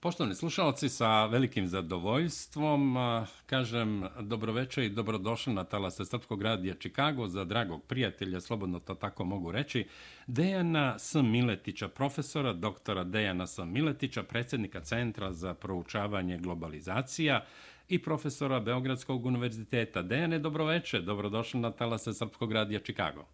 Poštovani slušalci, sa velikim zadovoljstvom kažem dobroveče i dobrodošli na talase Srpskog radija Čikago za dragog prijatelja, slobodno to tako mogu reći, Dejana S. Miletića, profesora doktora Dejana S. Miletića, predsjednika Centra za proučavanje globalizacija i profesora Beogradskog univerziteta. Dejane, dobroveče, dobrodošli na talase Srpskog radija Čikago.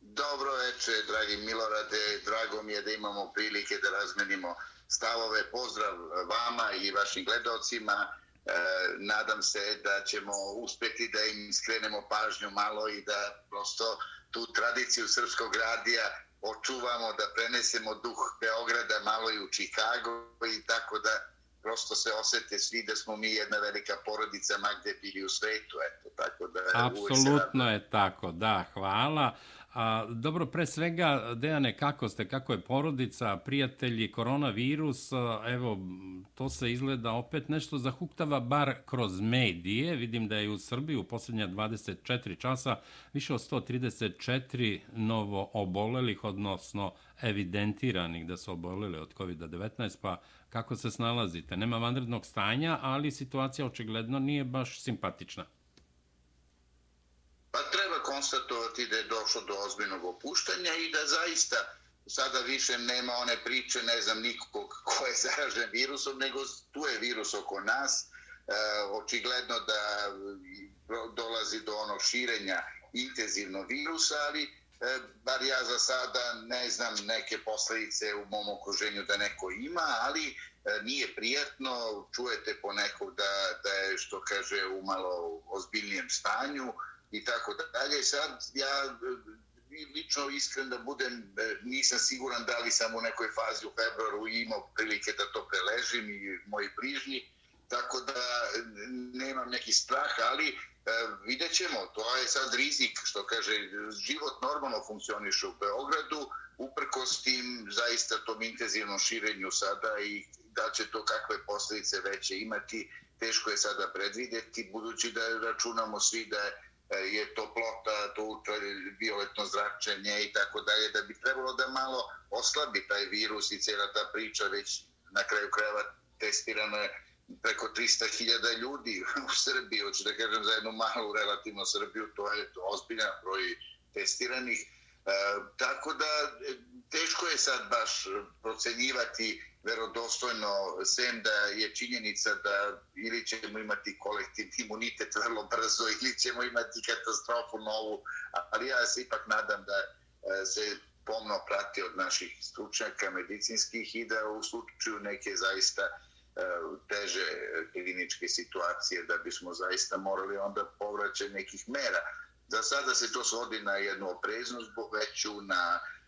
Dobroveče, dragi Milorade, drago mi je da imamo prilike da razmenimo stavove. Pozdrav vama i vašim gledalcima. E, nadam se da ćemo uspjeti da im skrenemo pažnju malo i da prosto tu tradiciju srpskog radija očuvamo, da prenesemo duh Beograda malo i u Čikago i tako da prosto se osete svi da smo mi jedna velika porodica ma gde bili u svetu. Eto, tako da Apsolutno je tako, da, hvala. A, dobro, pre svega, Dejane, kako ste, kako je porodica, prijatelji, koronavirus, evo, to se izgleda opet nešto zahuktava, bar kroz medije. Vidim da je u Srbiji u posljednja 24 časa više od 134 novo obolelih, odnosno evidentiranih da su oboleli od COVID-19, pa kako se snalazite? Nema vanrednog stanja, ali situacija očigledno nije baš simpatična. Konstatovati da je došlo do ozbiljnog opuštanja i da zaista sada više nema one priče, ne znam nikog ko je zaražen virusom, nego tu je virus oko nas. E, očigledno da dolazi do onog širenja intenzivno virusa, ali e, bar ja za sada ne znam neke posljedice u mom okruženju da neko ima, ali e, nije prijatno, čujete po nekog da, da je, što kaže, u malo ozbiljnijem stanju, i tako dalje. Sad ja e, lično iskren da budem, e, nisam siguran da li sam u nekoj fazi u februaru imao prilike da to preležim i moji bližnji, tako da e, nemam neki strah, ali e, vidjet ćemo, to je sad rizik, što kaže, život normalno funkcioniše u Beogradu, uprkos tim zaista tom intenzivnom širenju sada i da će to kakve posljedice veće imati, teško je sada predvideti, budući da računamo svi da je E, je toplota, to ultravioletno zračenje i tako dalje, da bi trebalo da malo oslabi taj virus i cijela ta priča već na kraju krajeva testirano je preko 300.000 ljudi u Srbiji, hoću da kažem za jednu malu relativno Srbiju, to je ozbiljan broj testiranih. E, tako da teško je sad baš e, procenjivati verodostojno, sem da je činjenica da ili ćemo imati kolektivni imunitet vrlo brzo ili ćemo imati katastrofu novu, ali ja se ipak nadam da e, se pomno prati od naših stručnjaka medicinskih i da u slučaju neke zaista e, teže kliničke situacije da bismo zaista morali onda povraćati nekih mera. Za sada se to svodi na jednu opreznost veću, na uh,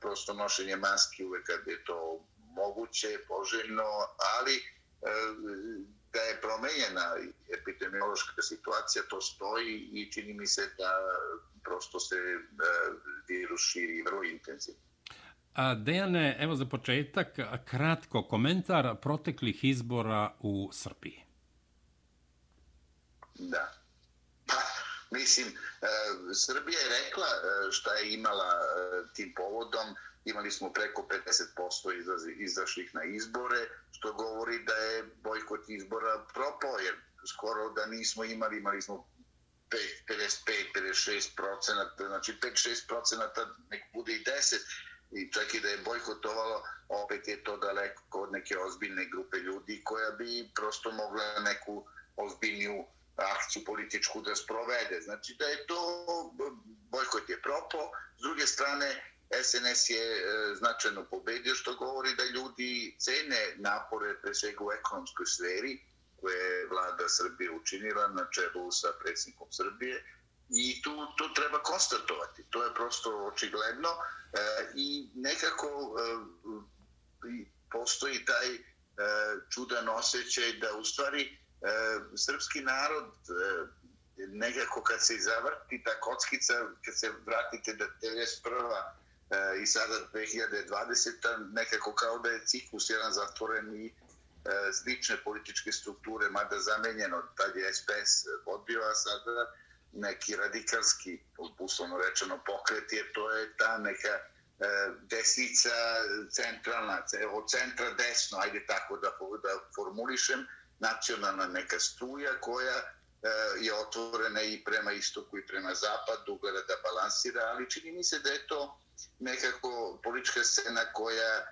prosto nošenje maski uvek kad je to moguće, poželjno, ali e, da je promenjena epidemiološka situacija, to stoji i čini mi se da prosto se e, virus širi vrlo intenzivno. A Dejane, evo za početak, kratko komentar proteklih izbora u Srbiji. Da. Mislim, e, Srbija je rekla e, šta je imala e, tim povodom, imali smo preko 50% izlazi, izašlih na izbore, što govori da je bojkot izbora propao, jer skoro da nismo imali, imali smo 55-56 procenata, znači 5-6 procenata, nek bude i 10, i čak i da je bojkotovalo, opet je to daleko od neke ozbiljne grupe ljudi koja bi prosto mogla neku ozbiljniju akciju političku da sprovede. Znači da je to, bojkot je propo, s druge strane, SNS je e, značajno pobedio, što govori da ljudi cene napore pre svega u ekonomskoj sferi koje je vlada Srbije učinila na čelu sa predsjednikom Srbije i tu to treba konstatovati. To je prosto očigledno e, i nekako e, postoji taj e, čudan osjećaj da u stvari E, srpski narod e, nekako kad se zavrti ta kockica, kad se vratite da 91 e, i sada 2020. nekako kao da je ciklus jedan zatvoren i e, slične političke strukture, mada zamenjeno, tad je SPS odbio, a sada neki radikalski, uslovno rečeno, pokret, jer to je ta neka e, desnica centralna, od centra desno, ajde tako da, da formulišem, nacionalna neka struja koja e, je otvorena i prema istoku i prema zapadu, gleda da balansira, ali čini mi se da je to nekako politička scena koja e,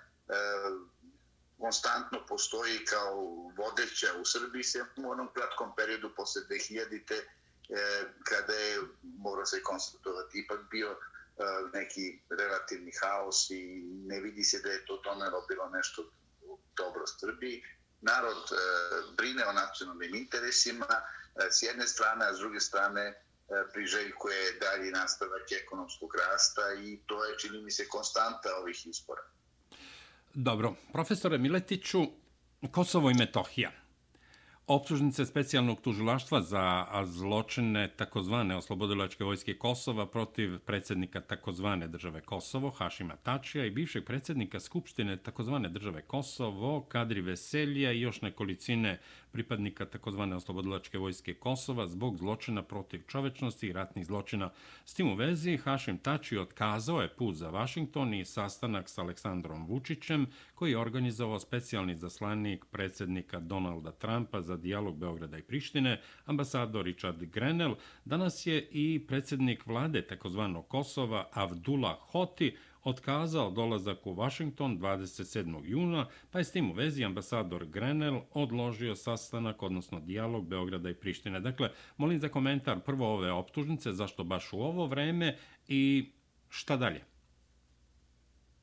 konstantno postoji kao vodeća u Srbiji se u onom kratkom periodu posle 2000-te e, kada je, mora se konstatovati, ipak bio e, neki relativni haos i ne vidi se da je to tome bilo nešto dobro Srbiji narod e, brine o nacionalnim interesima e, s jedne strane, a s druge strane e, priželjkuje dalji nastavak ekonomskog rasta i to je, čini mi se, konstanta ovih izbora. Dobro. Profesore Miletiću, Kosovo i Metohija. Optužnice specijalnog tužilaštva za zločine takozvane oslobodilačke vojske Kosova protiv predsjednika takozvane države Kosovo, Hašima Tačija i bivšeg predsjednika Skupštine takozvane države Kosovo, Kadri Veselija i još nekolicine pripadnika takozvane oslobodilačke vojske Kosova zbog zločina protiv čovečnosti i ratnih zločina. S tim u vezi, Hašim Tači otkazao je put za Vašington i sastanak s Aleksandrom Vučićem, koji je organizovao specijalni zaslanik predsjednika Donalda Trumpa za dijalog Beograda i Prištine, ambasador Richard Grenell. Danas je i predsjednik vlade takozvanog Kosova, Avdullah Hoti, otkazao dolazak u Washington 27. juna, pa je s tim u vezi ambasador Grenell odložio sastanak, odnosno dijalog Beograda i Prištine. Dakle, molim za komentar prvo ove optužnice, zašto baš u ovo vreme i šta dalje?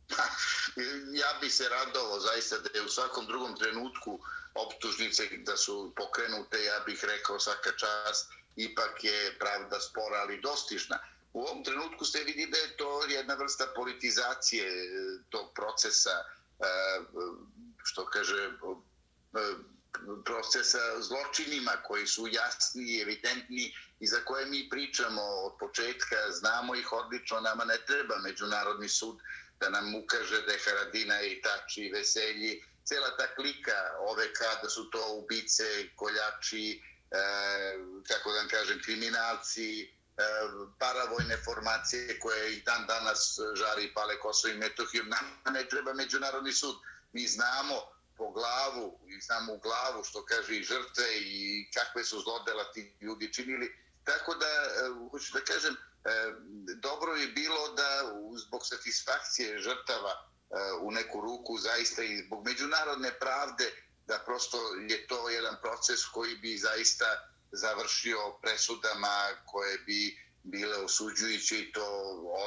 Ja bih se radovao zaista da je u svakom drugom trenutku optužnice da su pokrenute, ja bih rekao svaka čast, ipak je pravda spora, ali dostižna u ovom trenutku se vidi da je to jedna vrsta politizacije e, tog procesa, e, što kaže, e, procesa zločinima koji su jasni i evidentni i za koje mi pričamo od početka, znamo ih odlično, nama ne treba Međunarodni sud da nam ukaže da je Haradina i Tači i Veselji, cela ta klika ove kada su to ubice, koljači, kako da kažem, kriminalci, Ehm, paravojne formacije koje i dan danas e, žari i pale Kosovo i Metohiju. Nama ne treba međunarodni sud. Mi znamo po glavu i znamo u glavu što kaže i žrtve i kakve su zlodela ti ljudi činili. Tako da, e, hoću da kažem, e, dobro je bilo da zbog satisfakcije žrtava u neku ruku zaista i zbog međunarodne pravde da prosto je to jedan proces koji bi zaista završio presudama koje bi bile osuđujuće i to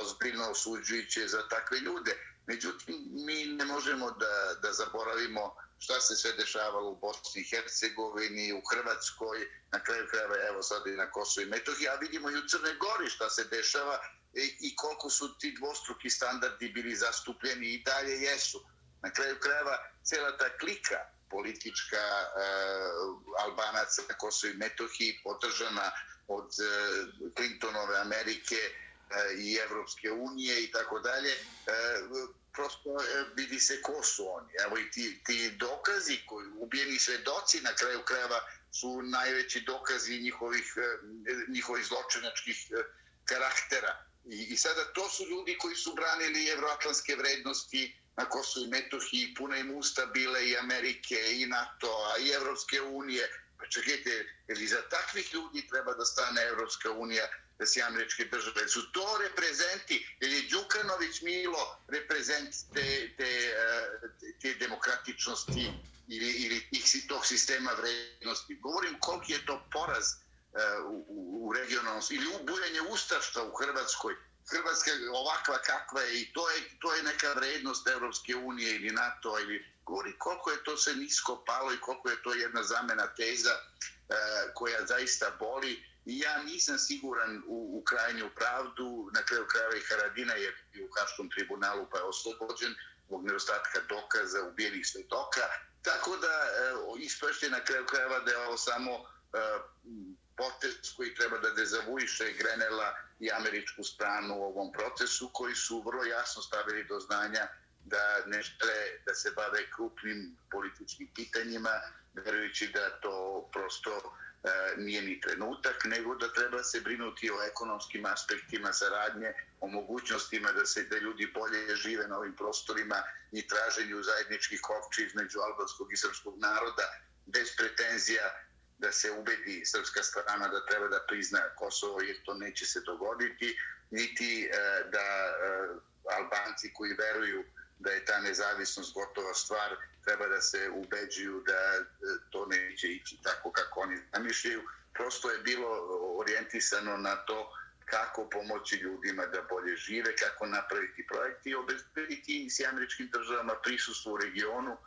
ozbiljno osuđujuće za takve ljude. Međutim, mi ne možemo da, da zaboravimo šta se sve dešavalo u Bosni i Hercegovini, u Hrvatskoj, na kraju krajeva, evo sad i na Kosovo i Metohiji, a vidimo i u Crnoj Gori šta se dešava i, i koliko su ti dvostruki standardi bili zastupljeni i dalje jesu. Na kraju krajeva, cela ta klika politička uh, Albanaca na Kosovo i Metohiji podržana od uh, Clintonove Amerike uh, i Evropske unije i tako dalje. Prosto vidi se ko su oni. Evo i ti, ti dokazi, koji, ubijeni svedoci na kraju krajeva su najveći dokazi njihovih, njihovih zločinačkih karaktera. I, I sada to su ljudi koji su branili evroatlanske vrednosti, na Kosovo i Metohiji, puna im usta bile i Amerike, i NATO, a i Evropske unije. Pa čekajte, ili za takvih ljudi treba da stane Evropska unija, da se američke države, su to reprezenti, ili Đukanović Milo reprezent te, te, eh, te demokratičnosti ili, ili tih, tog sistema vrednosti. Govorim koliki je to poraz eh, u, u, u regionalnosti ili ubujanje ustaštva u Hrvatskoj, Hrvatska ovakva kakva je i to je, to je neka vrednost Evropske unije ili NATO ili govori. Koliko je to se nisko palo i koliko je to jedna zamena teza e, koja zaista boli. I ja nisam siguran u, u krajnju pravdu. Na kraju krajeva i Haradina je u Haškom tribunalu pa je oslobođen zbog nedostatka dokaza ubijenih svetoka. Tako da e, ispašte na kraju krajeva da je ovo samo e, potez koji treba da dezavuiše Grenela i američku stranu u ovom procesu, koji su vrlo jasno stavili do znanja da ne žele da se bave krupnim političkim pitanjima, verujući da to prosto e, nije ni trenutak, nego da treba se brinuti o ekonomskim aspektima saradnje, o mogućnostima da se da ljudi bolje žive na ovim prostorima i traženju zajedničkih opći između albanskog i srpskog naroda, bez pretenzija da se ubedi srpska strana da treba da prizna Kosovo, jer to neće se dogoditi, niti e, da e, Albanci koji veruju da je ta nezavisnost gotova stvar, treba da se ubeđuju da e, to neće ići tako kako oni zamišljaju. Prosto je bilo orijentisano na to kako pomoći ljudima da bolje žive, kako napraviti projekti i obezbediti s američkim državama prisustvo u regionu,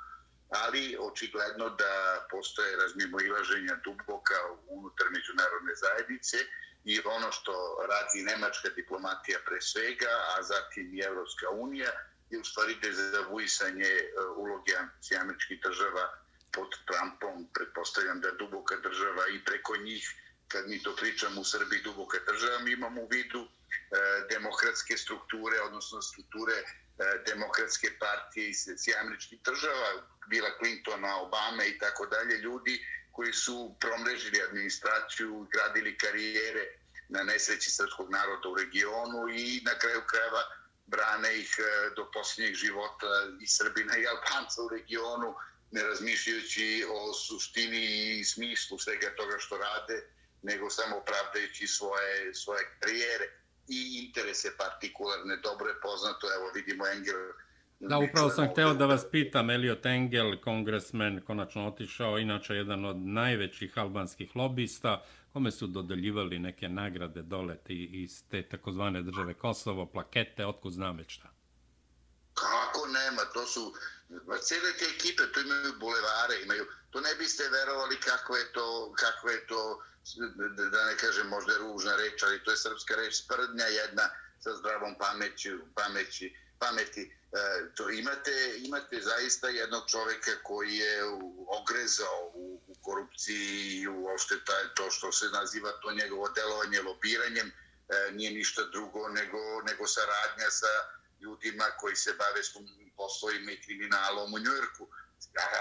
ali očigledno da postoje razmimo ilaženja duboka unutar međunarodne zajednice i ono što radi nemačka diplomatija pre svega, a zatim i Evropska unija, je u stvari dezavuisanje e, uloge američkih država pod Trumpom. Pretpostavljam da duboka država i preko njih, kad mi to pričamo u Srbiji, duboka država, mi imamo u vidu E, demokratske strukture, odnosno strukture e, demokratske partije i američkih država, Bila Clintona, Obama i tako dalje, ljudi koji su promrežili administraciju, gradili karijere na nesreći srpskog naroda u regionu i na kraju krajeva brane ih e, do posljednjeg života i Srbina i Albanca u regionu, ne razmišljajući o suštini i smislu svega toga što rade, nego samo opravdajući svoje, svoje karijere i interese partikularne. Dobro je poznato, evo vidimo Engel Da, upravo sam hteo da vas pitam, Elliot Engel, kongresmen, konačno otišao, inače jedan od najvećih albanskih lobista, kome su dodeljivali neke nagrade dole iz te takozvane države Kosovo, plakete, otkud znam već šta? Kako nema, to su, cijele te ekipe, to imaju bulevare, imaju, to ne biste verovali kako je to, kako je to, da ne kažem možda je ružna reč, ali to je srpska reč, sprdnja jedna sa zdravom pameću, pameći, pameti. E, to imate, imate zaista jednog čoveka koji je ogrezao u, u korupciji i uopšte taj, to što se naziva to njegovo delovanje lobiranjem e, nije ništa drugo nego, nego saradnja sa ljudima koji se bave s poslovima i kriminalom u Njujorku.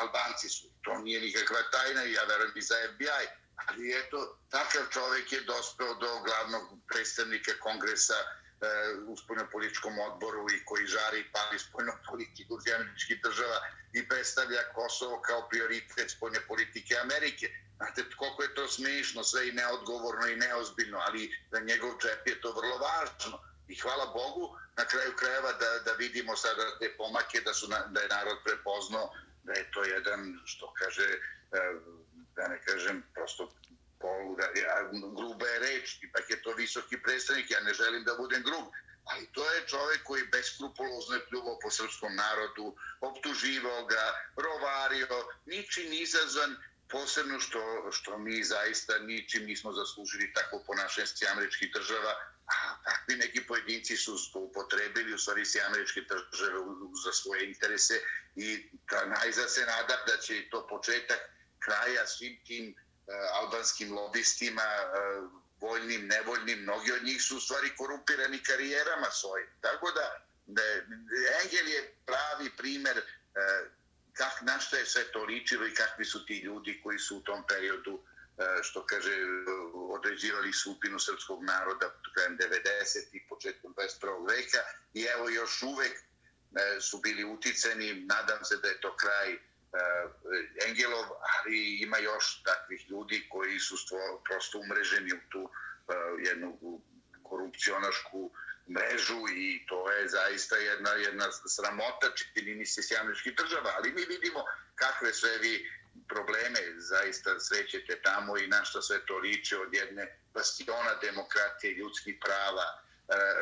Albanci su, to nije nikakva tajna, ja verujem i za FBI, ali eto, takav čovjek je dospeo do glavnog predstavnika kongresa E, u spoljnopolitičkom odboru i koji žari i pali spoljno politiku zemljičkih država i predstavlja Kosovo kao prioritet spoljne politike Amerike. Znate, koliko je to smiješno, sve i neodgovorno i neozbiljno, ali za njegov džep je to vrlo važno. I hvala Bogu, na kraju krajeva da, da vidimo sada te pomake, da, su na, da je narod prepoznao da je to jedan, što kaže, e, da ne kažem, prosto poluga, ja, gruba je reč, ipak je to visoki predstavnik, ja ne želim da budem grub, ali to je čovjek koji beskrupulozno je pljuvao po srpskom narodu, optuživao ga, rovario, ničim izazvan, posebno što, što mi zaista ničim nismo zaslužili tako ponašenje američkih država, a takvi neki pojedinci su upotrebili u stvari se američke države za svoje interese i ta najza se nada da će to početak kraja svim tim uh, albanskim lobistima, e, voljnim, nevoljnim, mnogi od njih su u stvari korumpirani karijerama svojim. Tako da, da Engel je pravi primer e, kak, na što je sve to ličilo i kakvi su ti ljudi koji su u tom periodu e, što kaže, određivali supinu srpskog naroda krajem 90. i početkom 21. veka i evo još uvek e, su bili uticeni, nadam se da je to kraj uh, Eh, Engelov, ali ima još takvih ljudi koji su stvo, prosto umreženi u tu uh, jednu korupcionašku mrežu i to je zaista jedna, jedna sramota čini mi se s država, ali mi vidimo kakve sve vi probleme zaista srećete tamo i na što sve to liče od jedne bastiona demokratije, ljudskih prava, eh,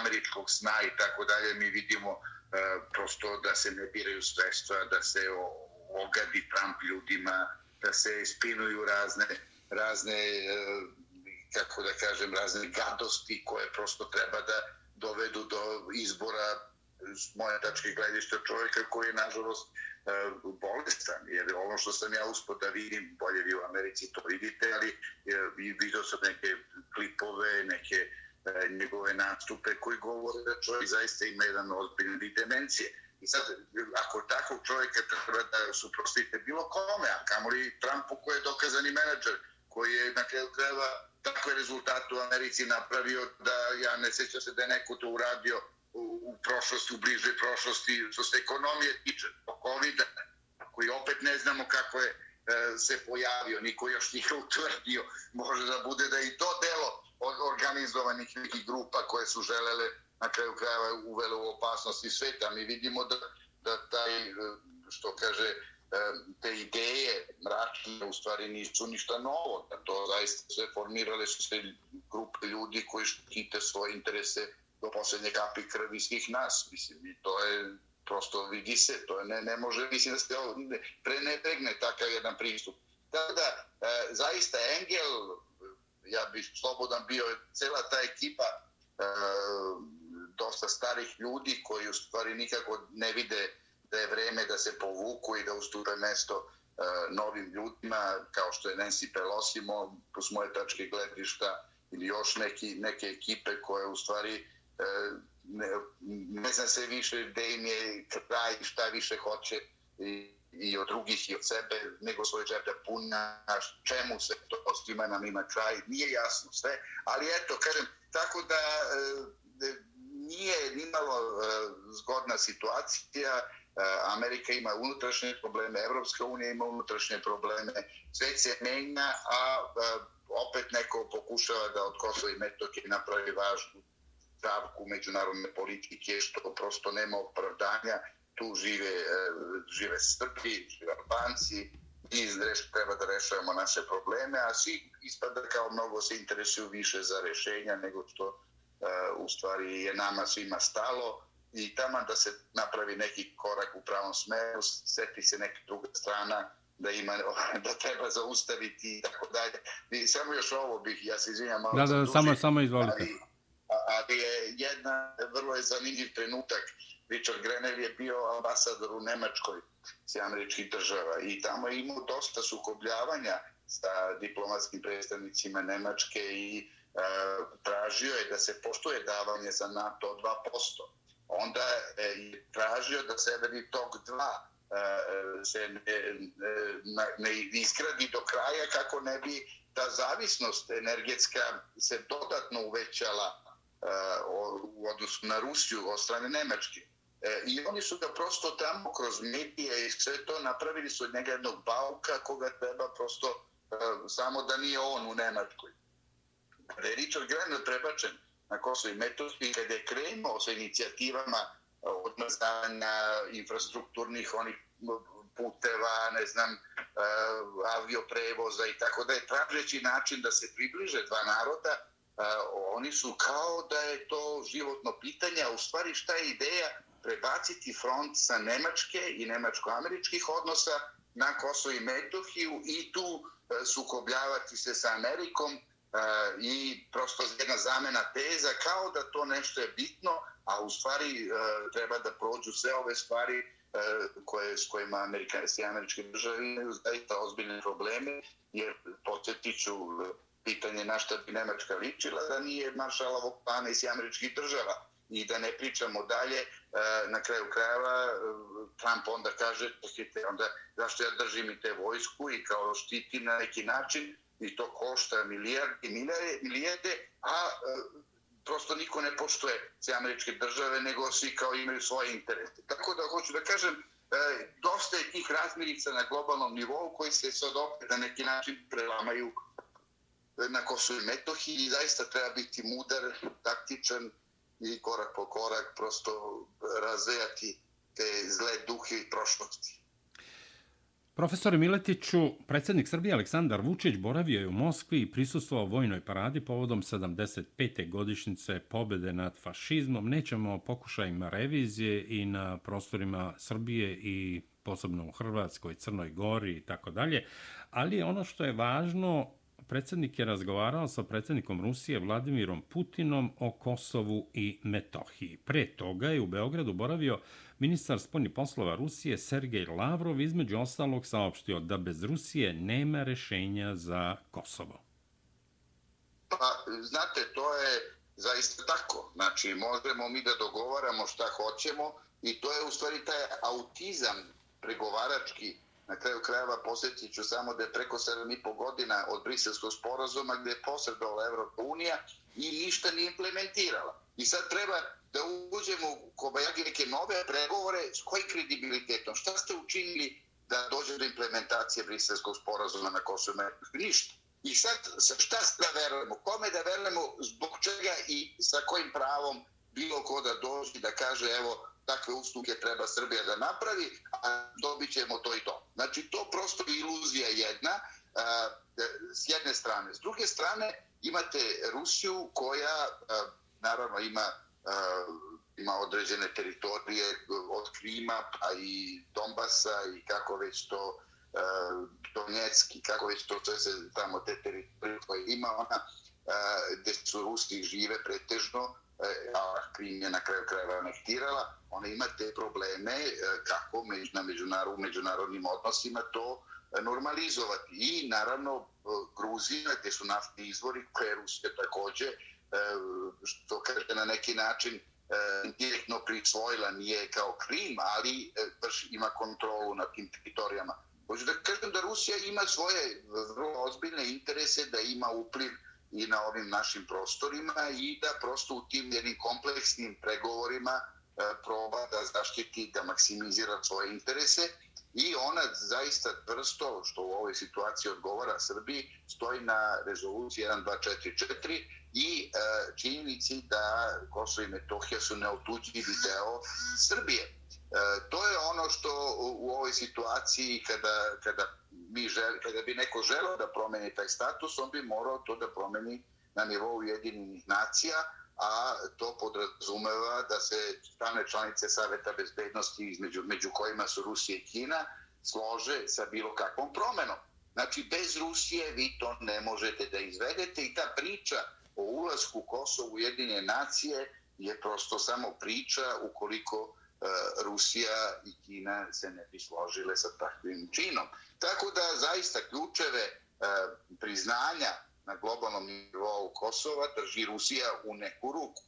američkog sna i tako dalje, mi vidimo E, prosto da se ne biraju sredstva, da se ogadi Trump ljudima, da se spinuju razne, razne e, kako da kažem, razne gadosti koje prosto treba da dovedu do izbora s moje tačke gledišta čovjeka koji je nažalost e, bolestan. Jer ono što sam ja uspio da vidim, bolje vi u Americi to vidite, ali vidio sam neke klipove, neke E, njegove nastupe koji govore da čovjek zaista ima jedan ozbiljni demencije. I sad, ako takvog čovjeka treba da suprostite bilo kome, a kamoli Trumpu koji je dokazani menadžer koji je na kraju krajeva takve rezultate u Americi napravio da ja ne sjećam se da je neko to uradio u, u prošlosti, u bližoj prošlosti, što se ekonomije tiče, covid koji opet ne znamo kako je e, se pojavio, niko još nije utvrdio, može da bude da i to delo organizovanih nekih grupa koje su želele na kraju krajeva uvele u opasnosti sveta. Mi vidimo da, da taj, eh, što kaže, eh, te ideje mračne u stvari nisu ništa novo. Da to zaista sve formirale su se grupe ljudi koji štite svoje interese do posljednje kapi krvi svih nas. Mislim, i to je prosto vidi se, to je, ne, ne može, mislim da se pre ne pregne takav jedan pristup. Tako da, e, zaista Engel, ja bih slobodan bio, cela ta ekipa e, dosta starih ljudi koji u stvari nikako ne vide da je vreme da se povuku i da ustupe mesto e, novim ljudima, kao što je Nancy Pelosi, mo, s moje tačke gledišta, ili još neki, neke ekipe koje u stvari e, ne, ne zna se više gde im je kraj, šta više hoće. I, i od drugih i od sebe, nego svoj džep da puna, čemu se to svima nam ima čaj, nije jasno sve, ali eto, kažem, tako da e, e nije nimalo e, zgodna situacija, E, Amerika ima unutrašnje probleme, Evropska unija ima unutrašnje probleme, sve se menja, a e, opet neko pokušava da od Kosova i Metoke napravi važnu stavku međunarodne politike, što prosto nema opravdanja. Tu žive, e, žive Srbi, žive Albanci, i treba da rešavamo naše probleme, a svi ispada kao mnogo se interesuju više za rešenja nego što uh, u stvari je nama svima stalo i tamo da se napravi neki korak u pravom smeru, seti se neka druga strana da ima da treba zaustaviti i tako dalje. I samo još ovo bih, ja se izvinjam malo da, da, duži, samo, samo izvolite. Ali, ali je jedna, vrlo je zanimljiv trenutak. Richard Grenell je bio ambasador u Nemačkoj s američkih država i tamo je imao dosta sukobljavanja sa diplomatskim predstavnicima Nemačke i e, tražio je da se poštuje davanje za NATO 2% onda e, je tražio da Severni tok 2 e, se ne, e, ne iskradi do kraja kako ne bi ta zavisnost energetska se dodatno uvećala u odnosu na Rusiju od strane Nemačke. E, I oni su ga prosto tamo kroz medije i sve to napravili su od njega jednog bauka koga treba prosto e, samo da nije on u Nemačkoj. Kada je Richard Grenell prebačen na Kosovo i Metohiji, kada je krenuo sa inicijativama e, odmazanja infrastrukturnih onih puteva, ne znam, avioprevoza i tako da je tražeći način da se približe dva naroda, oni su kao da je to životno pitanje, a u stvari šta je ideja prebaciti front sa Nemačke i nemačko-američkih odnosa na Kosovo i Metohiju i tu e, sukobljavati se sa Amerikom, e, i prosto jedna zamena teza kao da to nešto je bitno, a u stvari e, treba da prođu sve ove stvari koje, s kojima amerikanske i američke države imaju zaista ozbiljne probleme, jer podsjetiću pitanje na šta bi Nemačka ličila da nije maršalovog plana iz američkih država i da ne pričamo dalje, e, na kraju krajeva e, Trump onda kaže, onda zašto ja držim i te vojsku i kao štiti na neki način, i to košta milijardi, milijarde, milijarde a e, prosto niko ne poštuje sve američke države, nego svi kao imaju svoje interese. Tako da hoću da kažem, dosta je tih razmirica na globalnom nivou koji se sad opet na neki način prelamaju na Kosovo i Metohiji i zaista treba biti mudar, taktičan i korak po korak prosto razvejati te zle duhe i prošlosti. Profesor Miletiću, predsjednik Srbije Aleksandar Vučić boravio je u Moskvi i prisustvovao vojnoj paradi povodom 75. godišnjice pobjede nad fašizmom. Nećemo pokušajima revizije i na prostorima Srbije i posebno u Hrvatskoj, Crnoj Gori i tako dalje. Ali ono što je važno, predsjednik je razgovarao sa predsjednikom Rusije Vladimirom Putinom o Kosovu i Metohiji. Pre toga je u Beogradu boravio Ministar spoljnih poslova Rusije Sergej Lavrov između ostalog saopštio da bez Rusije nema rešenja za Kosovo. Pa, znate, to je zaista tako. Znači, možemo mi da dogovaramo šta hoćemo i to je u stvari taj autizam pregovarački Na kraju krajeva posjetit ću samo da je preko 7,5 godina od briselskog sporazuma gdje je posredovala Evropa unija i ništa nije implementirala. I sad treba da uđemo u kobajagi neke nove pregovore s kojim kredibilitetom. Šta ste učinili da dođe do implementacije briselskog sporazuma na Kosovo Ništa. I sad, šta da verujemo? Kome da verujemo? Zbog čega i sa kojim pravom bilo ko da dođe da kaže evo takve usluge treba Srbija da napravi, a dobit ćemo to i to. Znači, to prosto iluzija jedna e, s jedne strane. S druge strane, imate Rusiju koja, naravno, ima ima određene teritorije od Krima pa i Donbasa i kako već to Donetski, kako već to sve se tamo te teritorije koje ima ona gde su Rusi žive pretežno a Krim je na kraju krajeva anektirala, ona ima te probleme e, kako na međunaru, međunarodnim odnosima to e, normalizovati. I naravno e, Gruzija, gdje su naftni izvori, koje Rusija takođe, što kaže na neki način direktno prisvojila, nije kao Krim, ali vrš ima kontrolu na tim teritorijama. Hoću da kažem da Rusija ima svoje vrlo ozbiljne interese, da ima upliv i na ovim našim prostorima i da prosto u tim jednim kompleksnim pregovorima e, proba da zaštiti, da maksimizira svoje interese i ona zaista prsto, što u ovoj situaciji odgovara Srbiji, stoji na rezoluciji 1244 i e, činjenici da Kosovo i Metohija su neotuđivi deo Srbije. E, to je ono što u ovoj situaciji kada, kada mi želi, kada bi neko želeo da promeni taj status, on bi morao to da promeni na nivou Ujedinjenih nacija, a to podrazumeva da se strane članice Saveta bezbednosti, između, među kojima su Rusija i Kina, slože sa bilo kakvom promenom. Znači, bez Rusije vi to ne možete da izvedete i ta priča o ulasku Kosova u jedine nacije je prosto samo priča ukoliko e, Rusija i Kina se ne bi složile sa takvim činom. Tako da zaista ključeve e, priznanja na globalnom nivou Kosova drži Rusija u neku ruku. E,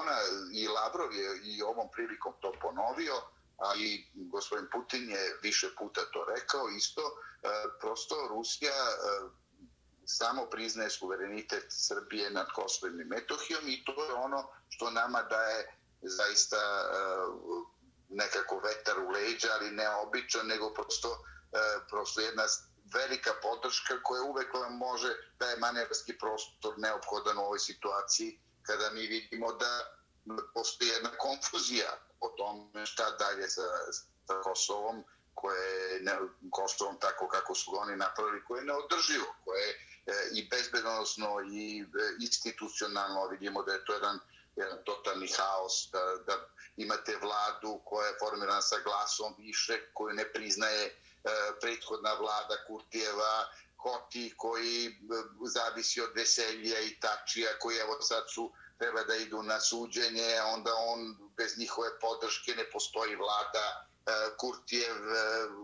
ona i Lavrov je i ovom prilikom to ponovio, a i gospodin Putin je više puta to rekao isto, e, prosto Rusija e, samo priznaje suverenitet Srbije nad Kosovom i Metohijom i to je ono što nama daje zaista uh, nekako vetar u leđa, ali ne običan, nego prosto, uh, E, prosto jedna velika podrška koja uvek vam može da je manevarski prostor neophodan u ovoj situaciji kada mi vidimo da postoji jedna konfuzija o tom šta dalje sa, sa Kosovom, koje je ne, Kosovom tako kako su oni napravili, koje je neodrživo, koje je e, i bezbednostno i e, institucionalno vidimo da je to jedan jedan totalni haos, da, da imate vladu koja je formirana sa glasom više, koju ne priznaje E, prethodna vlada Kurtijeva, Hoti koji e, zavisi od veselja i tačija, koji evo sad su treba da idu na suđenje, onda on bez njihove podrške ne postoji vlada, e, Kurtijev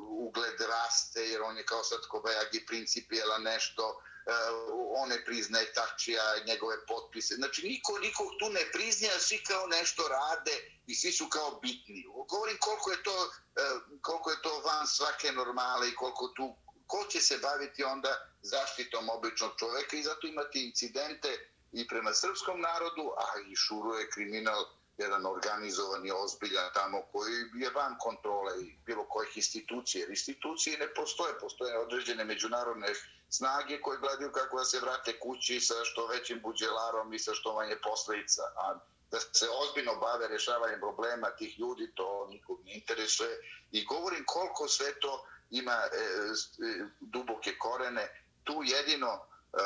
ugled raste jer on je kao sad kobajagi principijela nešto, E, on ne priznaje Tačija, njegove potpise. Znači, niko nikog tu ne priznaje, svi kao nešto rade i svi su kao bitni. Govorim koliko je to, uh, koliko je to van svake normale i koliko tu, ko će se baviti onda zaštitom običnog čoveka i zato imati incidente i prema srpskom narodu, a i šuruje kriminal jedan organizovani, ozbiljan tamo koji je van kontrole i bilo kojih institucije. Jer institucije ne postoje, postoje određene međunarodne snage koje gledaju kako da se vrate kući sa što većim buđelarom i sa što manje posljedica. A da se ozbiljno bave rješavanjem problema tih ljudi, to nikog ne interesuje. I govorim koliko sve to ima e, e, duboke korene. Tu jedino E,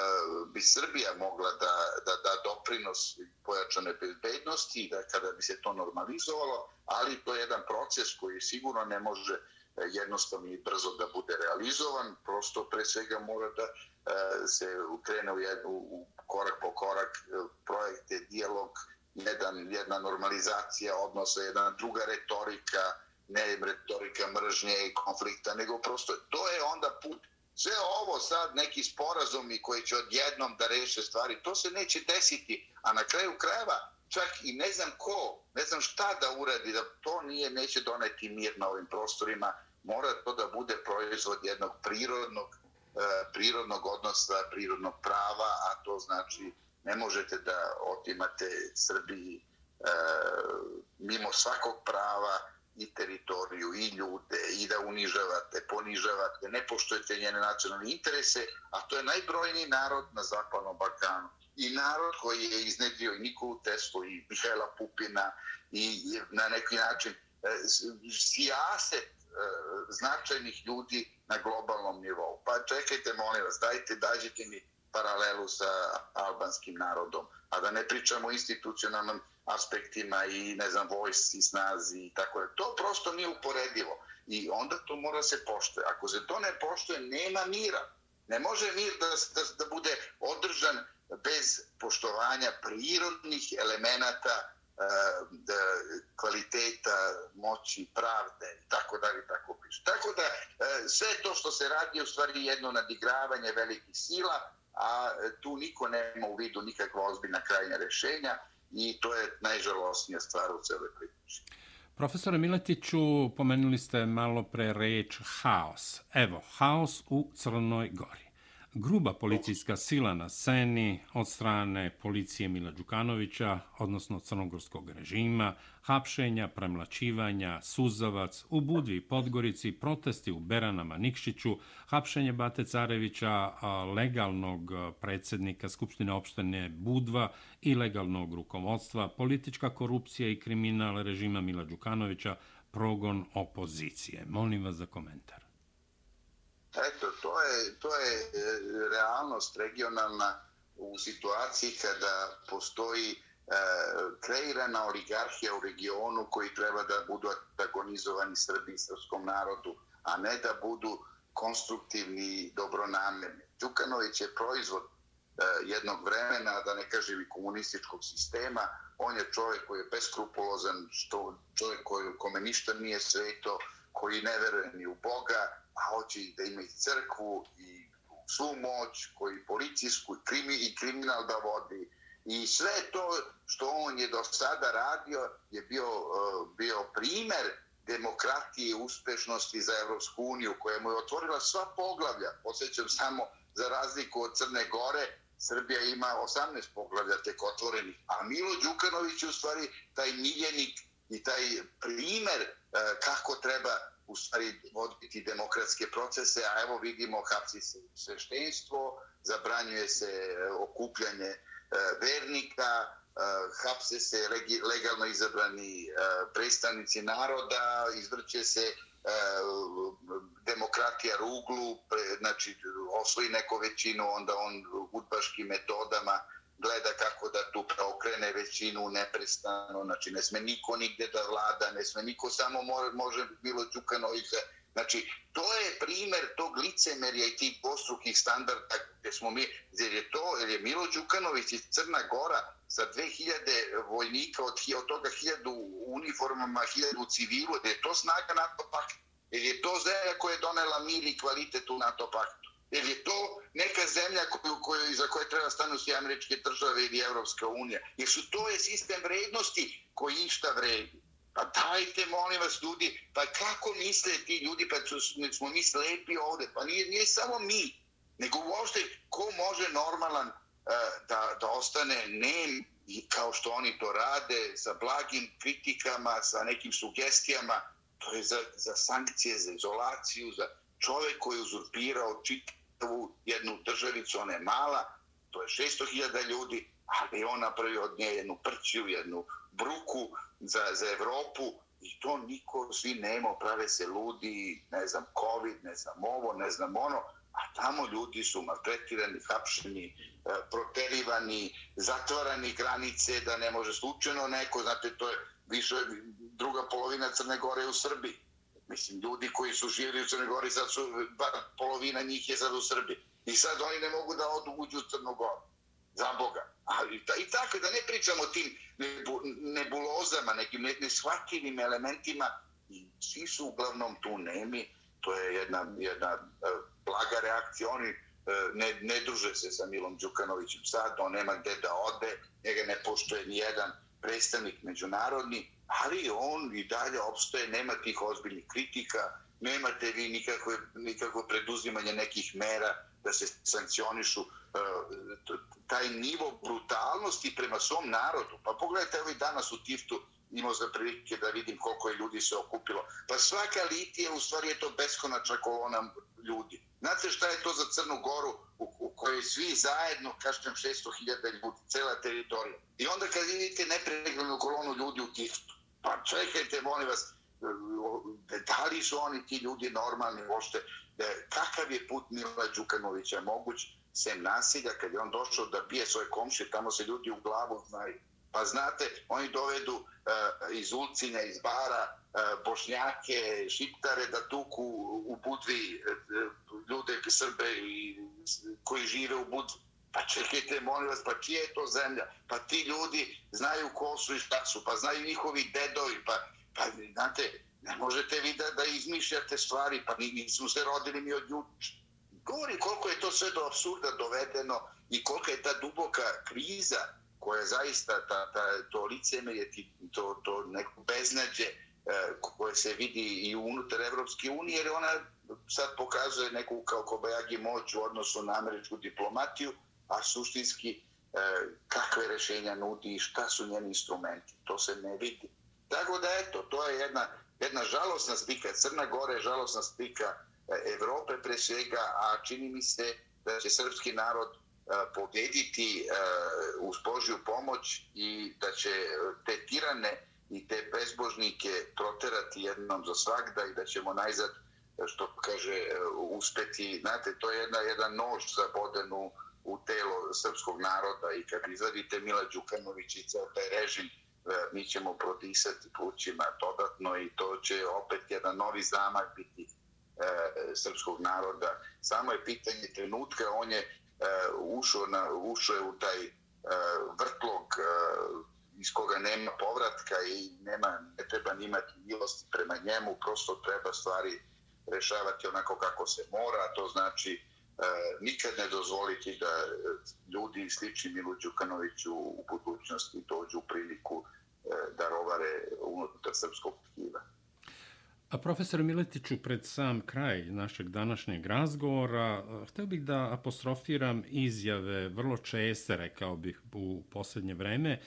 bi Srbija mogla da, da, da doprinos pojačane bezbednosti, da kada bi se to normalizovalo, ali to je jedan proces koji sigurno ne može e, jednostavno i brzo da bude realizovan, prosto pre svega mora da e, se ukrene u, jednu, u korak po korak projekte, dijalog, jedan, jedna normalizacija odnosa, jedna druga retorika, ne retorika mržnje i konflikta, nego prosto to je onda put Sve ovo sad, neki sporazumi koji će odjednom da reše stvari, to se neće desiti, a na kraju krajeva čak i ne znam ko, ne znam šta da uradi, da to nije, neće doneti mir na ovim prostorima, mora to da bude proizvod jednog prirodnog, e, prirodnog odnosa, prirodnog prava, a to znači ne možete da otimate Srbiji e, mimo svakog prava i teritoriju i ljude i da unižavate, ponižavate, ne poštujete njene nacionalne interese, a to je najbrojniji narod na Zapadnom Balkanu. I narod koji je iznedio i Nikolu Teslu i Mihajla Pupina i na neki način e, sijaset e, značajnih ljudi na globalnom nivou. Pa čekajte, molim vas, dajte, dađite mi paralelu sa albanskim narodom, a da ne pričamo o institucionalnom aspektima i ne znam vojsci, snazi i tako da. To prosto nije uporedivo i onda to mora se poštoje. Ako se to ne poštoje, nema mira. Ne može mir da, da, da bude održan bez poštovanja prirodnih elemenata eh, da, kvaliteta, moći, pravde i tako dalje tako piše. Tako da eh, sve to što se radi je u stvari jedno nadigravanje velikih sila, a tu niko nema u vidu nikakva ozbiljna krajnja rešenja i to je najžalostnija stvar u celoj priči. Profesore Miletiću, pomenuli ste malo pre reč haos. Evo, haos u Crnoj Gori gruba policijska sila na Seni od strane policije Mila Đukanovića, odnosno crnogorskog režima, hapšenja, premlačivanja, suzavac, u Budvi Podgorici, protesti u Beranama Nikšiću, hapšenje Bate Carevića, legalnog predsjednika Skupštine opštine Budva i legalnog rukovodstva, politička korupcija i kriminal režima Mila Đukanovića, progon opozicije. Molim vas za komentar. Eto, to je, to je e, realnost regionalna u situaciji kada postoji e, kreirana oligarhija u regionu koji treba da budu antagonizovani Srbi i srpskom narodu, a ne da budu konstruktivni i dobronamerni. Đukanović je proizvod e, jednog vremena, da ne kažem i komunističkog sistema, on je čovjek koji je beskrupulozan, što čovjek koji, kome ništa nije sveto, koji ne veruje ni u Boga, hoće da ima i crkvu i svu moć koji policijsku i, krimi, i kriminal da vodi. I sve to što on je do sada radio je bio, e, bio primer demokratije i uspešnosti za Evropsku uniju koja mu je otvorila sva poglavlja. Osjećam samo za razliku od Crne Gore, Srbija ima 18 poglavlja tek otvorenih, a Milo Đukanović je u stvari taj miljenik i taj primer e, kako treba u stvari voditi demokratske procese, a evo vidimo hapsi se sveštenstvo, zabranjuje se e, okupljanje e, vernika, e, hapse se legalno izabrani predstavnici naroda, izvrće se demokratija ruglu, znači osvoji neko većinu, onda on udbaškim metodama gleda kako da tu preokrene većinu neprestano, znači ne sme niko nigde da vlada, ne sme niko samo može, može bilo Đukanovića. Znači, to je primer tog licemerja i tih postrukih standarda gdje smo mi, jer je to, jer je Milo Đukanović iz Crna Gora sa 2000 vojnika od, od toga 1000 uniformama, 1000 u civilu, jer je to snaga NATO pakta, jer je to zemlja koja je donela mir i kvalitet u NATO paktu. Jer je to neka zemlja koju, koju, za koje treba stanu svi američke države ili Evropska unija. Jer su to je sistem vrednosti koji išta vredi. Pa dajte, molim vas, ljudi, pa kako misle ti ljudi, pa su, smo mi slepi ovde? Pa nije, nije samo mi, nego uopšte ko može normalan uh, da, da ostane nem i kao što oni to rade, sa blagim kritikama, sa nekim sugestijama, to je za, za sankcije, za izolaciju, za čovjek koji je uzurpirao čitavu jednu državicu, ona je mala, to je 600.000 ljudi, ali on napravio od nje jednu prćiju, jednu bruku za, za Evropu i to niko, svi nema, prave se ludi, ne znam, COVID, ne znam ovo, ne znam ono, a tamo ljudi su maltretirani, hapšeni, e, proterivani, zatvarani granice, da ne može slučajno neko, znate, to je više druga polovina Crne Gore u Srbiji. Mislim, ljudi koji su živjeli u Crnoj Gori, sad su, bar polovina njih je sad u Srbiji. I sad oni ne mogu da odu uđu u Crnu Goru. Za Boga. Ali, ta, I tako, da ne pričamo o tim nebulozama, nekim neshvatljivim elementima, i svi su uglavnom tu nemi, to je jedna, jedna uh, blaga reakcija. Oni uh, ne, ne druže se sa Milom Đukanovićem sad, on nema gde da ode, njega ne poštoje ni jedan predstavnik međunarodni, ali on i dalje opstoje, nema tih ozbiljnih kritika, nemate vi nikakve, nikakvo preduzimanje nekih mera da se sankcionišu e, taj nivo brutalnosti prema svom narodu. Pa pogledajte, ovaj danas u Tiftu imao za prilike da vidim koliko je ljudi se okupilo. Pa svaka litija u stvari je to beskonačna kolona ljudi. Znate šta je to za Crnu Goru u, u kojoj svi zajedno, kažem, 600.000 ljudi, cela teritorija. I onda kad vidite nepreglednu kolonu ljudi u Tiftu, pa čekajte, molim vas, da li su oni ti ljudi normalni uopšte, kakav je put Mila Đukanovića moguć, sem nasilja, kad je on došao da bije svoje komše, tamo se ljudi u glavu znaju. Pa znate, oni dovedu uh, iz Ulcinja, iz Bara, uh, Bošnjake, Šiptare da tuku u Budvi uh, ljude, Srbe i, koji žive u Budvi. Pa čekajte, molim vas, pa čija je to zemlja? Pa ti ljudi znaju ko su i šta su, pa znaju njihovi dedovi, pa, pa znate, ne možete vi da, da izmišljate stvari, pa mi nismo se rodili mi od juče. Govori koliko je to sve do absurda dovedeno i kolika je ta duboka kriza koja zaista ta, ta, to licemerje, to, to neko beznađe e, koje se vidi i unutar Evropske unije, jer ona sad pokazuje neku kao kobajagi moć u odnosu na američku diplomatiju, a suštinski e, kakve rešenja nudi i šta su njeni instrumenti. To se ne vidi. Tako da eto, to je jedna, jedna žalosna spika Crna Gore, žalosna spika e, Evrope pre svega, a čini mi se da će srpski narod e, pobediti e, uz Božju pomoć i da će e, te tirane i te bezbožnike proterati jednom za svakda i da ćemo najzad, e, što kaže, uspeti. Znate, to je jedna, jedan nož za bodenu u telo srpskog naroda i kad izvadite Mila Đukanović i ceo taj režim, e, mi ćemo prodisati plućima dodatno i to će opet jedan novi zamak biti e, srpskog naroda. Samo je pitanje trenutka, on je e, ušao, na, ušao je u taj e, vrtlog e, iz koga nema povratka i nema, ne treba imati milosti prema njemu, prosto treba stvari rešavati onako kako se mora, to znači E, nikad ne dozvoliti da e, ljudi slični Milu Đukanoviću u budućnosti dođu u priliku e, da rovare unutar srpskog tkiva. A profesor Miletiću, pred sam kraj našeg današnjeg razgovora, htio bih da apostrofiram izjave vrlo česte, rekao bih, u posljednje vreme,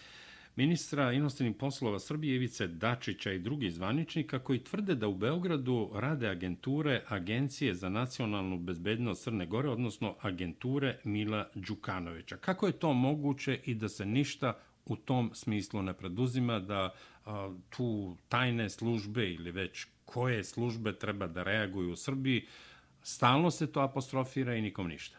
ministra inostranih poslova Srbije Ivice Dačića i drugih zvaničnika koji tvrde da u Beogradu rade agenture Agencije za nacionalnu bezbednost Crne Gore, odnosno agenture Mila Đukanovića. Kako je to moguće i da se ništa u tom smislu ne preduzima, da a, tu tajne službe ili već koje službe treba da reaguju u Srbiji, stalno se to apostrofira i nikom ništa?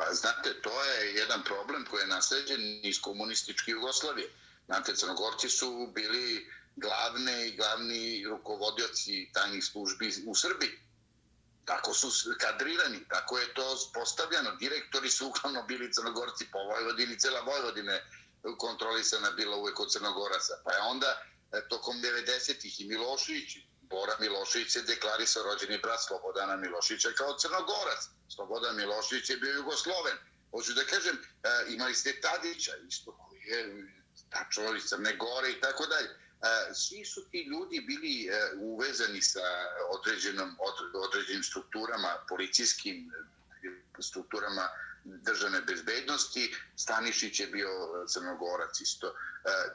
Pa znate, to je jedan problem koji je nasleđen iz komunističke Jugoslavije. Znate, crnogorci su bili glavne i glavni rukovodioci tajnih službi u Srbiji. Tako su kadrirani, tako je to postavljano. Direktori su uglavnom bili crnogorci po Vojvodini, cela Vojvodine kontrolisana bila uvek od crnogoraca. Pa je onda e, tokom 90-ih i Milošević, Bora Milošević je deklarisao rođeni brat Slobodana Miloševića kao crnogorac. Slobodan Milošević je bio Jugosloven. Hoću da kažem, e, imali ste Tadića, isto koji je e, tačno iz Crne Gore i tako dalje. E, svi su ti ljudi bili uvezani sa određenom, određenim strukturama, policijskim strukturama državne bezbednosti. Stanišić je bio e, crnogorac isto. E,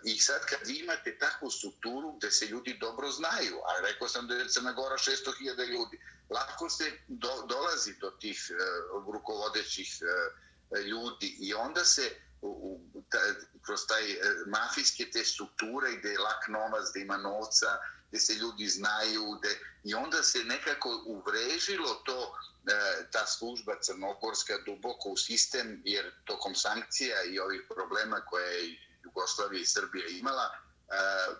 I sad kad imate takvu strukturu gde se ljudi dobro znaju, a rekao sam da je Crna Gora 600.000 ljudi, lako se do, dolazi do tih uh, rukovodećih uh, ljudi i onda se u, u, ta, kroz taj uh, mafijske te strukture gde je lak novac, gde ima novca, gdje se ljudi znaju, gdje, i onda se nekako uvrežilo to e, ta služba crnogorska duboko u sistem, jer tokom sankcija i ovih problema koje je Jugoslavija i Srbija imala, e,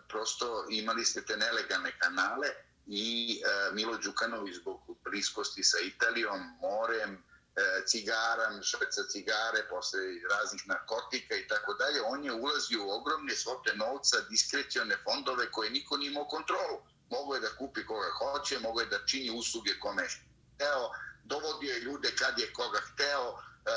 prosto imali ste te nelegalne kanale i e, Milo Đukanović zbog bliskosti sa Italijom, morem, e, cigaran, šveca cigare, posle raznih narkotika i tako dalje, on je ulazio u ogromne svote novca, diskrecione fondove koje niko nije imao kontrolu. Mogu je da kupi koga hoće, mogu je da čini usluge kome hteo, dovodio je ljude kad je koga hteo, e,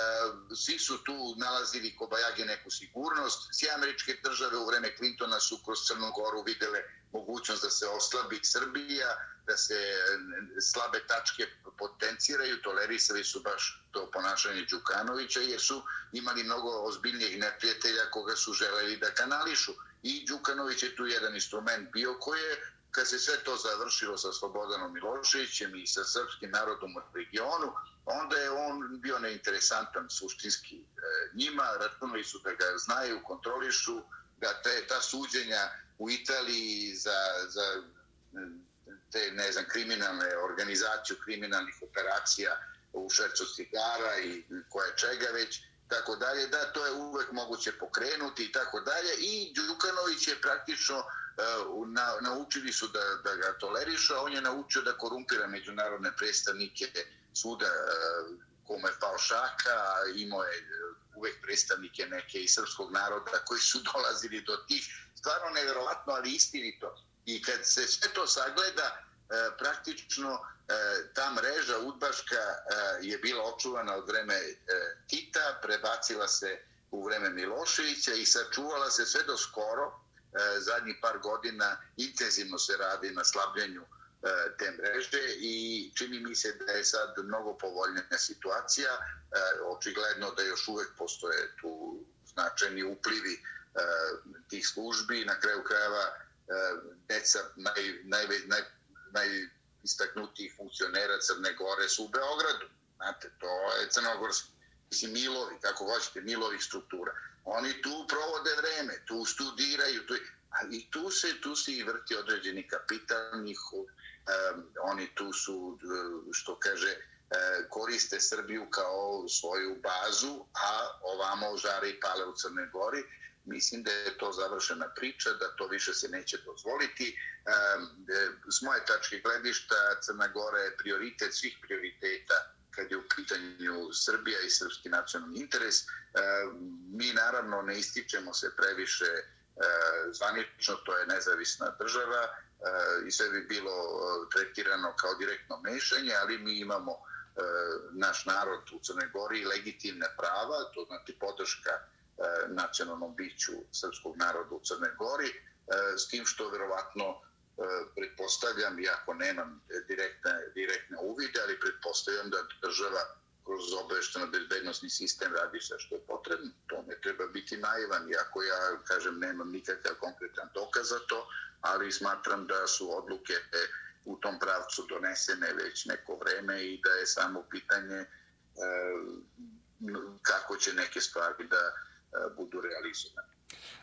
svi su tu nalazili kobajage neku sigurnost. Svi američke države u vreme Clintona su kroz Crnu Goru videle mogućnost da se oslabi Srbija, da se e, slabe tačke potenciraju, tolerisali su baš to ponašanje Đukanovića jer su imali mnogo ozbiljnijih neprijatelja koga su želeli da kanališu. I Đukanović je tu jedan instrument bio koji je kad se sve to završilo sa Slobodanom Miloševićem i sa srpskim narodom u regionu, onda je on bio neinteresantan suštinski e, njima, računali su da ga znaju, kontrolišu, da te, ta suđenja u Italiji za, za te, ne znam, kriminalne organizaciju kriminalnih operacija u švercu cigara i koje čega već, tako dalje, da to je uvek moguće pokrenuti i tako dalje. I Đukanović je praktično uh, na, naučili su da, da ga tolerišu, a on je naučio da korumpira međunarodne predstavnike suda uh, e, kome je pao šaka, imao je e, uvek predstavnike neke iz srpskog naroda koji su dolazili do tih, stvarno nevjerovatno, ali istinito. I kad se sve to sagleda, e, praktično e, ta mreža udbaška e, je bila očuvana od vreme Tita, prebacila se u vreme Miloševića i sačuvala se sve do skoro, zadnjih par godina intenzivno se radi na slabljenju te mreže i čini mi se da je sad mnogo povoljnija situacija. Očigledno da još uvek postoje tu značajni uplivi tih službi. Na kraju krajeva deca naj, naj, naj, najistaknutijih funkcionera Crne Gore su u Beogradu. Znate, to je crnogorski. Mislim, Milovi, kako hoćete, Milovih struktura. Oni tu provode vreme, tu studiraju, tu, ali tu se, tu se i vrti određeni kapital njihov. Um, oni tu su, e, što kaže, e, koriste Srbiju kao svoju bazu, a ovamo žare i pale u Crne Gori mislim da je to završena priča, da to više se neće dozvoliti. E, s moje tačke gledišta, Crna Gora je prioritet svih prioriteta kad je u pitanju Srbija i srpski nacionalni interes. Mi naravno ne ističemo se previše e, zvanično, to je nezavisna država e, i sve bi bilo e, tretirano kao direktno mešanje, ali mi imamo naš narod u Crnoj Gori legitimne prava, to znači podrška E, nacionalnom biću srpskog naroda u Crnoj Gori, e, s tim što verovatno e, pretpostavljam, iako nemam direktne, direktne uvide, ali pretpostavljam da država kroz obavešteno bezbednostni sistem radi sve što je potrebno. To ne treba biti naivan, iako ja, kažem, nemam nikakav konkretan dokaz za to, ali smatram da su odluke u tom pravcu donesene već neko vreme i da je samo pitanje kako će neke stvari da, E, budu realizovane.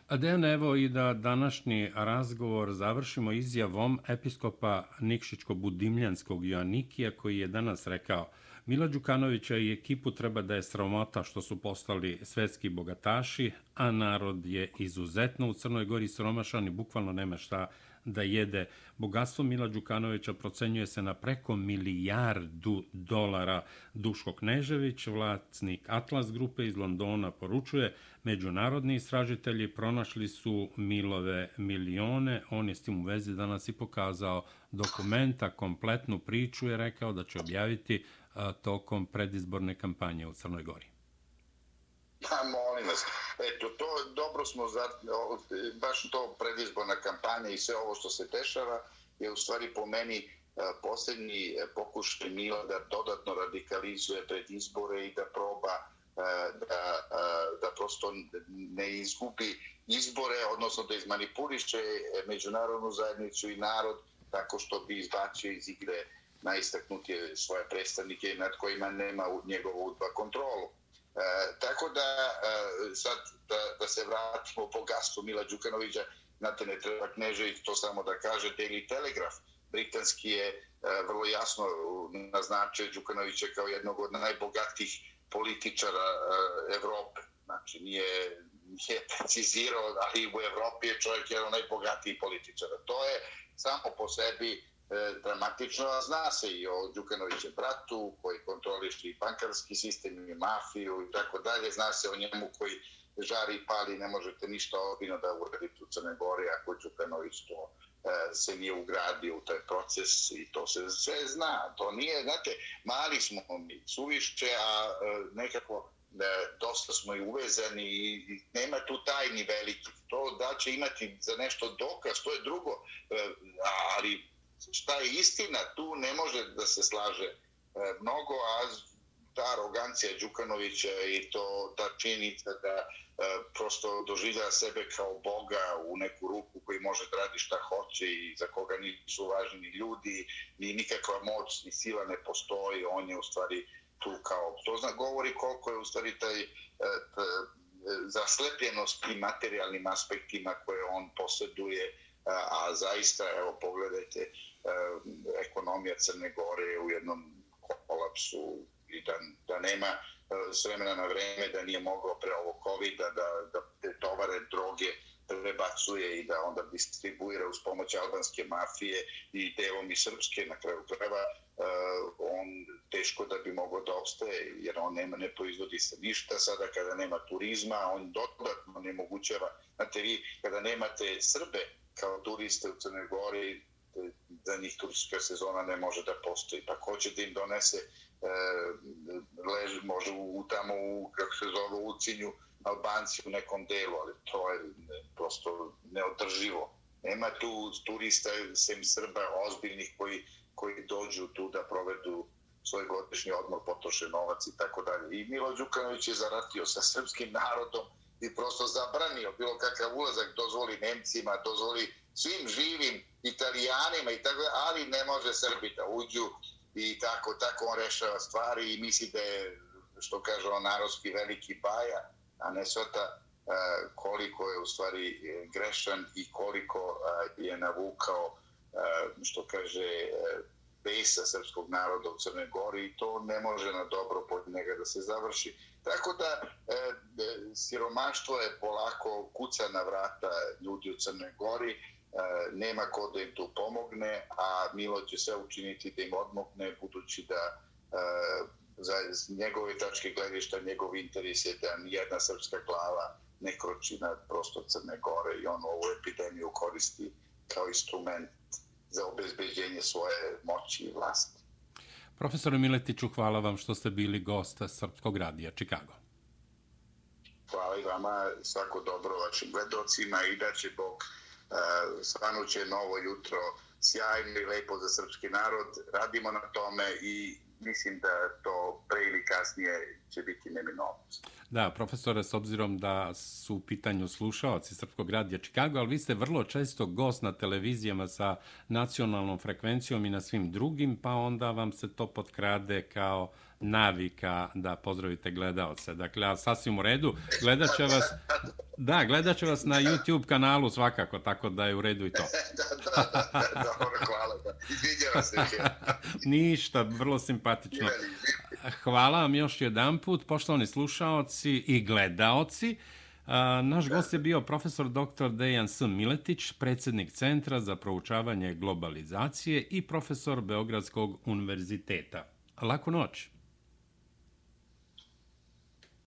A Dejan, evo i da današnji razgovor završimo izjavom episkopa Nikšićko-Budimljanskog Joannikija koji je danas rekao Mila Đukanovića i ekipu treba da je sramota što su postali svetski bogataši, a narod je izuzetno u Crnoj Gori sromašan i bukvalno nema šta da jede. Bogatstvo Mila Đukanovića procenjuje se na preko milijardu dolara. Duško Knežević, vlasnik Atlas grupe iz Londona, poručuje međunarodni istražitelji pronašli su Milove milione. On je s tim u vezi danas i pokazao dokumenta, kompletnu priču je rekao da će objaviti tokom predizborne kampanje u Crnoj Gori. Pa molim vas, eto, to dobro smo, za, baš to predizborna kampanja i sve ovo što se dešava je u stvari po meni e, posljednji e, pokušaj Mila da dodatno radikalizuje pred izbore i da proba e, da, da prosto ne izgubi izbore, odnosno da izmanipuliše međunarodnu zajednicu i narod tako što bi izbacio iz igre najistaknutije svoje predstavnike nad kojima nema njegovu udba kontrolu. E, tako da e, sad da, da se vratimo po gastu Mila Đukanovića, znate ne treba Knežević to samo da kaže Daily Telegraph, britanski je e, vrlo jasno naznačio Đukanovića kao jednog od najbogatijih političara e, Evrope. Znači nije, nije precizirao, ali u Evropi je čovjek jedan od najbogatijih političara. To je samo po sebi E, dramatično, a zna se i o Đukanovićem bratu koji kontroliše i bankarski sistem i mafiju i tako dalje, zna se o njemu koji žari i pali, ne možete ništa obino da uradite u Crne Gori ako Đukanović to e, se nije ugradio u taj proces i to se sve zna. To nije, znate, mali smo mi suvišće, a e, nekako dosta smo i uvezani i nema tu tajni veliki. To da će imati za nešto dokaz, to je drugo, ali šta je istina, tu ne može da se slaže e, mnogo, a ta arogancija Đukanovića i to ta činjenica da e, prosto doživlja sebe kao Boga u neku ruku koji može da radi šta hoće i za koga nisu važni ljudi, ni nikakva moć ni sila ne postoji, on je u stvari tu kao... To zna, govori koliko je u stvari taj e, e zaslepljenost i materijalnim aspektima koje on posjeduje, a zaista, evo, pogledajte, e, ekonomija Crne Gore u jednom kolapsu i da, da nema e, s vremena na vreme, da nije mogao pre ovo covid da, da te tovare, droge prebacuje i da onda distribuira uz pomoć albanske mafije i delom i srpske na kraju kreva, e, on teško da bi mogao da obstaje, jer on nema, ne proizvodi se ništa. Sada kada nema turizma, on dodatno ne mogućava. Znate vi, kada nemate Srbe kao turiste u Crnoj Gori, za njih turistička sezona ne može da postoji. Pa ko će da im donese e, lež, može u, tamo u, kako se zove, u Cinju, Albanci u nekom delu, ali to je prosto neodrživo. Nema tu turista, sem Srba, ozbiljnih koji, koji dođu tu da provedu svoj godišnji odmor, potroše novac i tako dalje. I Milo Đukanović je zaratio sa srpskim narodom i prosto zabranio bilo kakav ulazak, dozvoli Nemcima, dozvoli svim živim italijanima i tako ali ne može Srbi da uđu i tako, tako on rešava stvari i misli da je, što kaže on, narodski veliki baja, a ne svata koliko je u stvari e, grešan i koliko je navukao, što kaže, e, besa srpskog naroda u Crnoj Gori i to ne može na dobro pod njega da se završi. Tako da e, e, siromaštvo je polako kuca na vrata ljudi u Crnoj Gori, e, nema ko da im tu pomogne, a Milo će sve učiniti da im odmogne, budući da e, za njegove tačke gledišta, njegov interes je da nijedna srpska glava ne kroči na prostor Crne Gore i on ovu epidemiju koristi kao instrument za obezbeđenje svoje moći i vlasti. Profesor Miletiću, hvala vam što ste bili gosta Srpskog radija Čikago. Hvala i vama, svako dobro vašim gledocima i da će Bog uh, svanuće novo jutro sjajno i lepo za srpski narod. Radimo na tome i mislim da to pre ili kasnije će biti neminovnost. Da, profesore, s obzirom da su u pitanju slušalci Srpskog radija Čikago, ali vi ste vrlo često gost na televizijama sa nacionalnom frekvencijom i na svim drugim, pa onda vam se to potkrade kao navika da pozdravite gledalce. Dakle, a sasvim u redu, gledat će vas, da, gledat će vas na YouTube kanalu svakako, tako da je u redu i to. da, da, da, dobro, hvala. Izvidjava se. Ništa, vrlo simpatično. Hvala vam još jedan put, poštovani slušaoci i gledaoci. Naš gost je bio profesor dr. Dejan S. Miletić, predsjednik Centra za proučavanje globalizacije i profesor Beogradskog univerziteta. Laku noć!